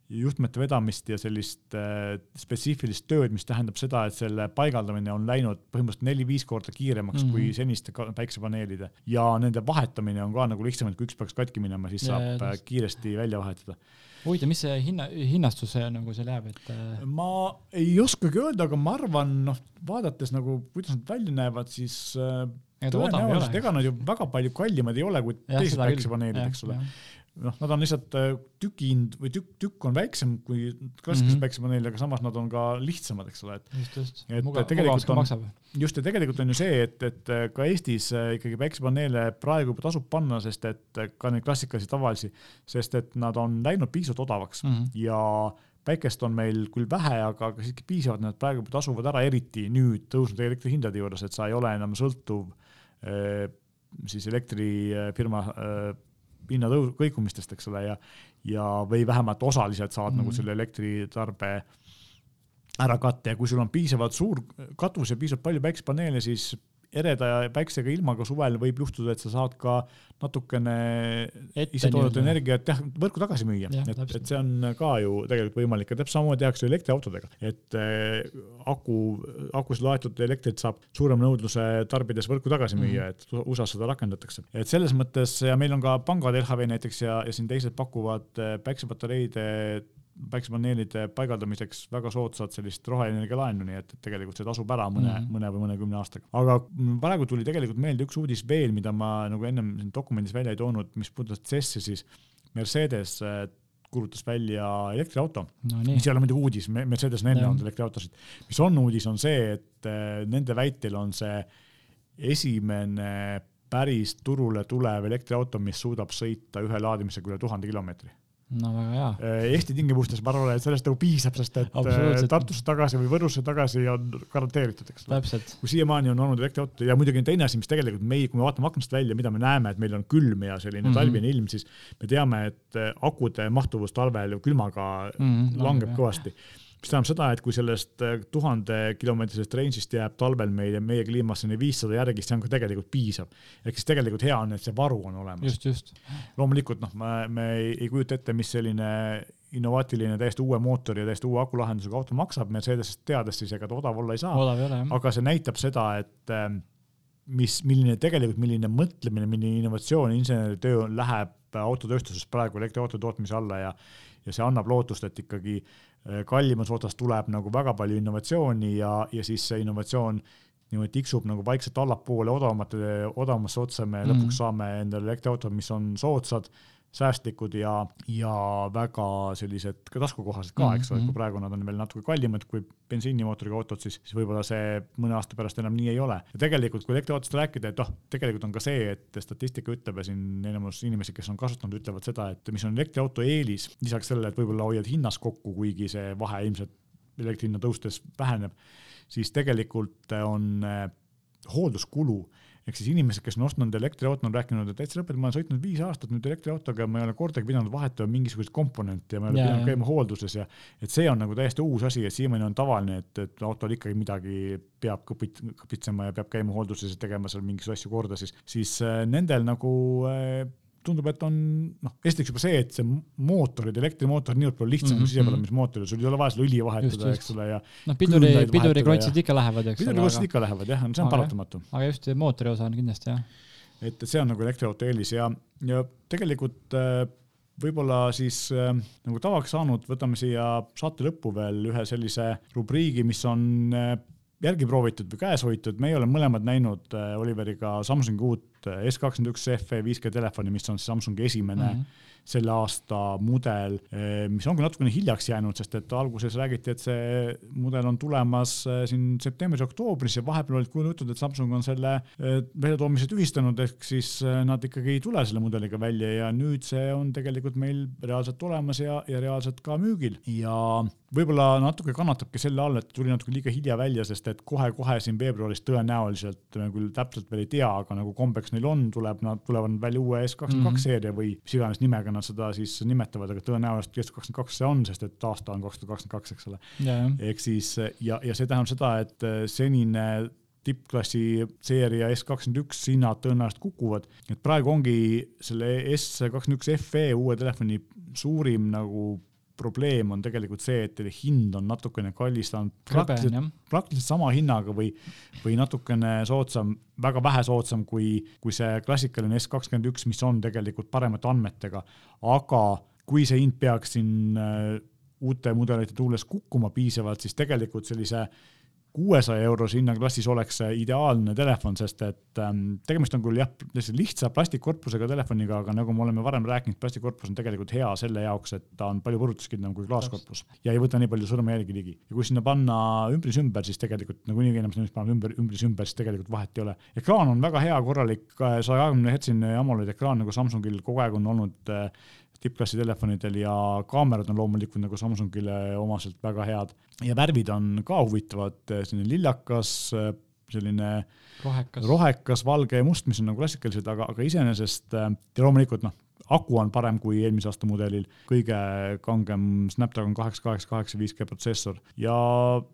juhtmete vedamist ja sellist äh, spetsiifilist tööd, mis tähendab seda, et selle paigaldamine on läinud põhimõtteliselt neli-viis korda kiiremaks mm -hmm. kui seniste päiksepaneelide ja nende vahetamine on ka nagu lihtsam, et kui üks peaks katki minema, siis saab ja, äh, kiiresti välja vahetada. huvitav, mis see hinna, hinnastus nagu seal jääb, et? Äh, ma ei oskagi öelda, aga ma arvan, noh, vaadates nagu, kuidas nad välja näevad, siis tõenäoliselt ega nad ju väga palju kallimad ei ole kui teised päiksepaneelid, eks ole noh, nad on lihtsalt äh, tüki hind või tükk, tükk on väiksem kui klassikalise mm -hmm. päikesepaneeli, aga samas nad on ka lihtsamad, eks ole, et. just, just. et Muga, tegelikult on, just ja tegelikult on ju see, et, et äh, ka Eestis äh, ikkagi päikesepaneele praegu juba tasub panna, sest et ka neid klassikalisi tavalisi, sest et nad on läinud piisavalt odavaks mm -hmm. ja päikest on meil küll vähe, aga, aga siiski piisavalt, nad praegu tasuvad ära, eriti nüüd tõusnud elektrihindade juures, et sa ei ole enam sõltuv siis elektrifirma hinnatõus, kõikumistest, eks ole, ja, ja, või vähemalt osaliselt saad mm -hmm. nagu mhm. selle elektritarbe ära katta ja kui sul on piisavalt suur katus ja piisavalt palju päikesepaneele, siis ereda ja päiksega ilmaga suvel võib juhtuda, et sa saad ka natukene ise toodetud energiat jah, võrku tagasi müüa, et, et see on ka ju tegelikult võimalik ja täpselt samamoodi tehakse elektriautodega, et äh, aku, akus laetud elektrit saab suurema nõudluse tarbides võrku tagasi müüa mm, -hmm. et USA-s seda rakendatakse. et selles mõttes ja meil on ka pangad LHV näiteks ja, ja siin teised pakuvad äh, päiksepatareide päikesepaneelide paigaldamiseks väga soodsat sellist roheenergia laenu, nii et, et tegelikult see tasub ära mõne mm, -hmm. mõne või mõnekümne aastaga. aga praegu tuli tegelikult meelde üks uudis veel, mida ma nagu ennem siin dokumendis välja ei toonud, mis puudutas CES-i, siis Mercedes äh, kuulutas välja elektriauto no,, mis ei ole muidugi uudis, Mercedes on enne olnud elektriautosid. mis on uudis, on see, et äh, nende väitel on see esimene päris turule tulev elektriauto, mis suudab sõita ühe laadimisega üle tuhande kilomeetri no väga hea. Äh, Eesti tingimustes ma arvan, et sellest nagu piisab, sest et äh, Tartusse tagasi või Võrusse tagasi on garanteeritud, eks ole. kui siiamaani on olnud elektriauto ja muidugi teine asi, mis tegelikult meie, kui me vaatame aknast välja, mida me näeme, et meil on külm ja selline mm -hmm. talvine ilm, siis me teame, et akude mahtuvus talvel külmaga mm -hmm. langeb no, kõvasti mis tähendab seda, et kui sellest äh, tuhande kilomeetrisest range'ist jääb talvel meile, meie kliimasse viissada järgi, siis see on ka tegelikult piisav. ehk siis tegelikult hea on, et see varu on olemas. just, just. loomulikult noh, me, me ei, ei kujuta ette, mis selline innovaatiline, täiesti uue mootori ja täiesti uue akulahendusega auto maksab, Mercedesest teades siis ega ta odav olla ei saa. aga see näitab seda, et ähm, mis, milline tegelikult, milline mõtlemine, milline innovatsioon, inseneritöö läheb autotööstuses praegu elektriauto tootmise alla ja ja see annab lootust, et ikkagi Äh, kallimas otsas tuleb nagu väga palju innovatsiooni ja, ja siis see innovatsioon niimoodi tiksub nagu vaikselt allapoole odavamate, odavamasse otsa, me mm. lõpuks saame endale elektriautod, mis on soodsad, säästlikud ja, ja väga sellised ka taskukohased ka, eks ole, et kui mhm. praegu nad on veel natuke kallimad kui bensiinimootoriga autod, siis, siis võib-olla see mõne aasta pärast enam nii ei ole. ja tegelikult, kui elektriautodest rääkida, et noh, tegelikult on ka see, et statistika ütleb ja siin enamus inimesi, kes on kasutanud, ütlevad seda, et mis on elektriauto eelis, lisaks sellele, et võib-olla hoiad hinnas kokku, kuigi see vahe ilmselt elektri hinna tõustes väheneb, siis tegelikult on eh, hoolduskulu ehk siis inimesed, kes on ostnud elektriauto, on rääkinud, et täitsa lõpet, ma olen sõitnud viis aastat nüüd elektriautoga, ma ei ole kordagi pidanud vahetama mingisuguseid komponente ja ma ei ole yeah, pidanud käima hoolduses ja et see on nagu täiesti uus asi, et siiamaani on tavaline, et, et autol ikkagi midagi peab kõpit-, kõpitsema ja peab käima hoolduses ja tegema seal mingisuguseid asju korda, siis, siis äh, nendel nagu äh, tundub, et on noh, esiteks juba see, et see mootorid, elektrimootor niivõrd palju lihtsam mm -hmm. kui sisepõlemismootoril, sul ei ole vaja seda õli vahetada, eks ole, ja. noh, piduri, piduriklotsid ikka lähevad, eks ole. piduriklotsid ikka lähevad jah, see on aga, paratamatu. aga just mootori osa on kindlasti jah. et see on nagu elektriauto eelis ja, ja tegelikult äh, võib-olla siis äh, nagu tavaks saanud, võtame siia saate lõppu veel ühe sellise rubriigi, mis on äh, järgi proovitud või käes hoitud, meie oleme mõlemad näinud Oliveriga Samsungi uut S21 FE 5G telefoni, mis on Samsungi esimene mm -hmm selle aasta mudel, eh, mis on küll natukene hiljaks jäänud, sest et alguses räägiti, et see mudel on tulemas eh, siin septembris-oktoobris ja vahepeal olid kuulujutud, et Samsung on selle eh, väljatoomise tühistanud, ehk siis nad ikkagi ei tule selle mudeliga välja ja nüüd see on tegelikult meil reaalselt olemas ja, ja reaalselt ka müügil ja võib-olla natuke kannatabki selle all, et tuli natuke liiga hilja välja, sest et kohe-kohe siin veebruaris tõenäoliselt me küll täpselt veel ei tea, aga nagu kombeks neil on, tuleb, nad tulevad välja uue S22 mm -hmm. seeria või mis iganes nimega nad seda siis nimetavad, aga tõenäoliselt S kakskümmend kaks see on, sest et aasta on kaks tuhat kakskümmend kaks, eks ole. ehk siis ja, ja see tähendab seda, et senine tippklassi seeria S kakskümmend üks hinnad tõenäoliselt kukuvad, et praegu ongi selle S kakskümmend üks FE uue telefoni suurim nagu probleem on tegelikult see, et hind on natukene kallis, ta on praktiliselt, praktiliselt sama hinnaga või, või natukene soodsam, väga vähe soodsam kui, kui see klassikaline S kakskümmend üks, mis on tegelikult paremate andmetega. aga kui see hind peaks siin äh, uute mudelite tulles kukkuma piisavalt, siis tegelikult sellise kuuesaja eurose hinnaklassis oleks see ideaalne telefon, sest et ähm, tegemist on küll jah, lihtsa plastikkorpusega telefoniga, aga nagu me oleme varem rääkinud, plastikkorpus on tegelikult hea selle jaoks, et ta on palju purutuskindlam kui klaaskorpus ja ei võta nii palju sõrmejälgi ligi. ja kui sinna panna ümbris ümber, siis tegelikult nagunii enam sinna paneb ümber, ümbris ümber, siis tegelikult vahet ei ole. ekraan on väga hea, korralik saja kahekümne hertsine AMOLED ekraan, nagu Samsungil kogu aeg on olnud äh, tippklassi telefonidel ja kaamerad on loomulikult nagu Samsungile omaselt väga head. Ja värvid on ka huvitavad, selline lillakas, selline rohekas, rohekas, valge ja must, mis on nagu klassikalised, aga, aga iseenesest ja loomulikult noh, aku on parem kui eelmise aasta mudelil, kõige kangem Snapdragon kaheksa, kaheksa, kaheksa 5G protsessor. Ja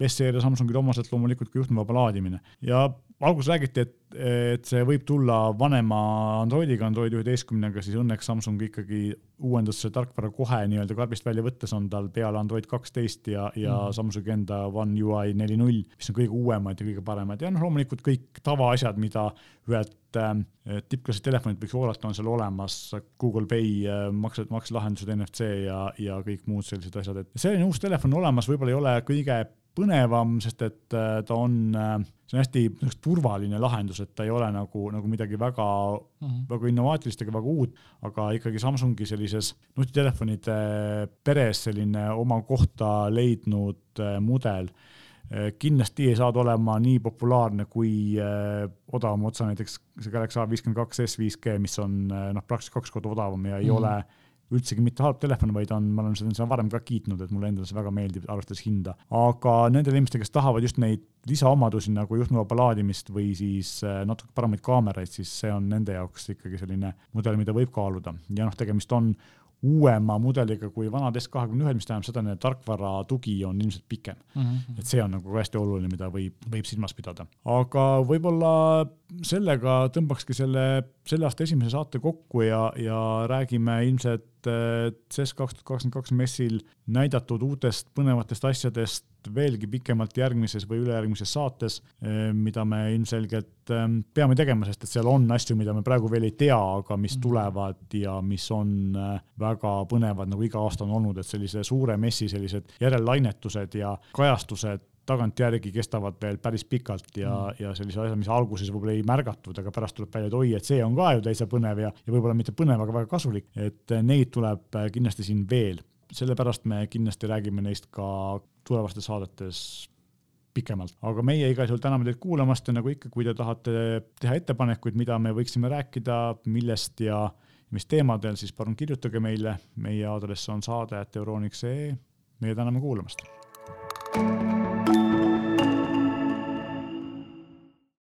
S-seeria Samsungile omaselt loomulikult ka juhtmevaba laadimine. Ja alguses räägiti, et, et see võib tulla vanema Androidiga, Android üheteistkümnega, siis õnneks Samsung ikkagi uuendas selle tarkvara kohe nii-öelda karbist välja võttes on tal peale Android kaksteist ja, ja mm. Samsungi enda One UI neli null, mis on kõige uuemad ja kõige paremad. Ja noh, loomulikult kõik tavaasjad, mida ühelt äh, tippklassi telefonilt võiks oodata, on seal olemas, Google Pay äh,, maksed, makselahendused, NFC ja, ja kõik muud sellised asjad, et selline uus telefon olemas võib-olla ei ole kõige põnevam, sest et äh, ta on, äh, see on hästi turvaline lahendus, et ta ei ole nagu, nagu midagi väga mm, -hmm. väga innovaatilist ega väga uut, aga ikkagi Samsungi sellises nutitelefonide peres selline oma kohta leidnud äh, mudel kindlasti ei saa ta olema nii populaarne kui äh, odavama otsa, näiteks see Galaxy A52 S 5G, mis on noh, praktiliselt kaks korda odavam ja ei mm ole üldsegi mitte halb telefon, vaid on, ma olen seda varem ka kiitnud, et mulle endale see väga meeldib, arvestades hinda. aga nendele inimestele, kes tahavad just neid lisaomadusi nagu juhtmevaba laadimist või siis äh, natuke paremaid kaameraid, siis see on nende jaoks ikkagi selline mudel, mida võib kaaluda ja noh, tegemist on uuema mudeliga kui vanad S21-d, mis tähendab seda, et tarkvara tugi on ilmselt pikem mm. -hmm. et see on nagu hästi oluline, mida võib, võib silmas pidada. aga võib-olla sellega tõmbakski selle, selle aasta esimese saate kokku ja, ja räägime ilmselt CES kaks tuhat kakskümmend kaks messil näidatud uutest põnevatest asjadest veelgi pikemalt järgmises või ülejärgmises saates, eh, mida me ilmselgelt ehm, peame tegema, sest et seal on asju, mida me praegu veel ei tea, aga mis mhm. tulevad ja mis on eh, väga põnevad, nagu iga aasta on olnud, et sellise suure messi sellised järellainetused ja kajastused tagantjärgi kestavad veel päris pikalt ja mm., ja sellise asja, mis alguses võib-olla ei märgatud, aga pärast tuleb välja, et oi, et see on ka ju täitsa põnev ja, ja võib-olla mitte põnev, aga väga kasulik, et neid tuleb kindlasti siin veel sellepärast me kindlasti räägime neist ka tulevastes saadetes pikemalt, aga meie igal juhul täname teid kuulamast ja nagu ikka, kui te tahate teha ettepanekuid, mida me võiksime rääkida, millest ja mis teemadel, siis palun kirjutage meile, meie aadress on saade.euroniks.ee. meie täname kuulamast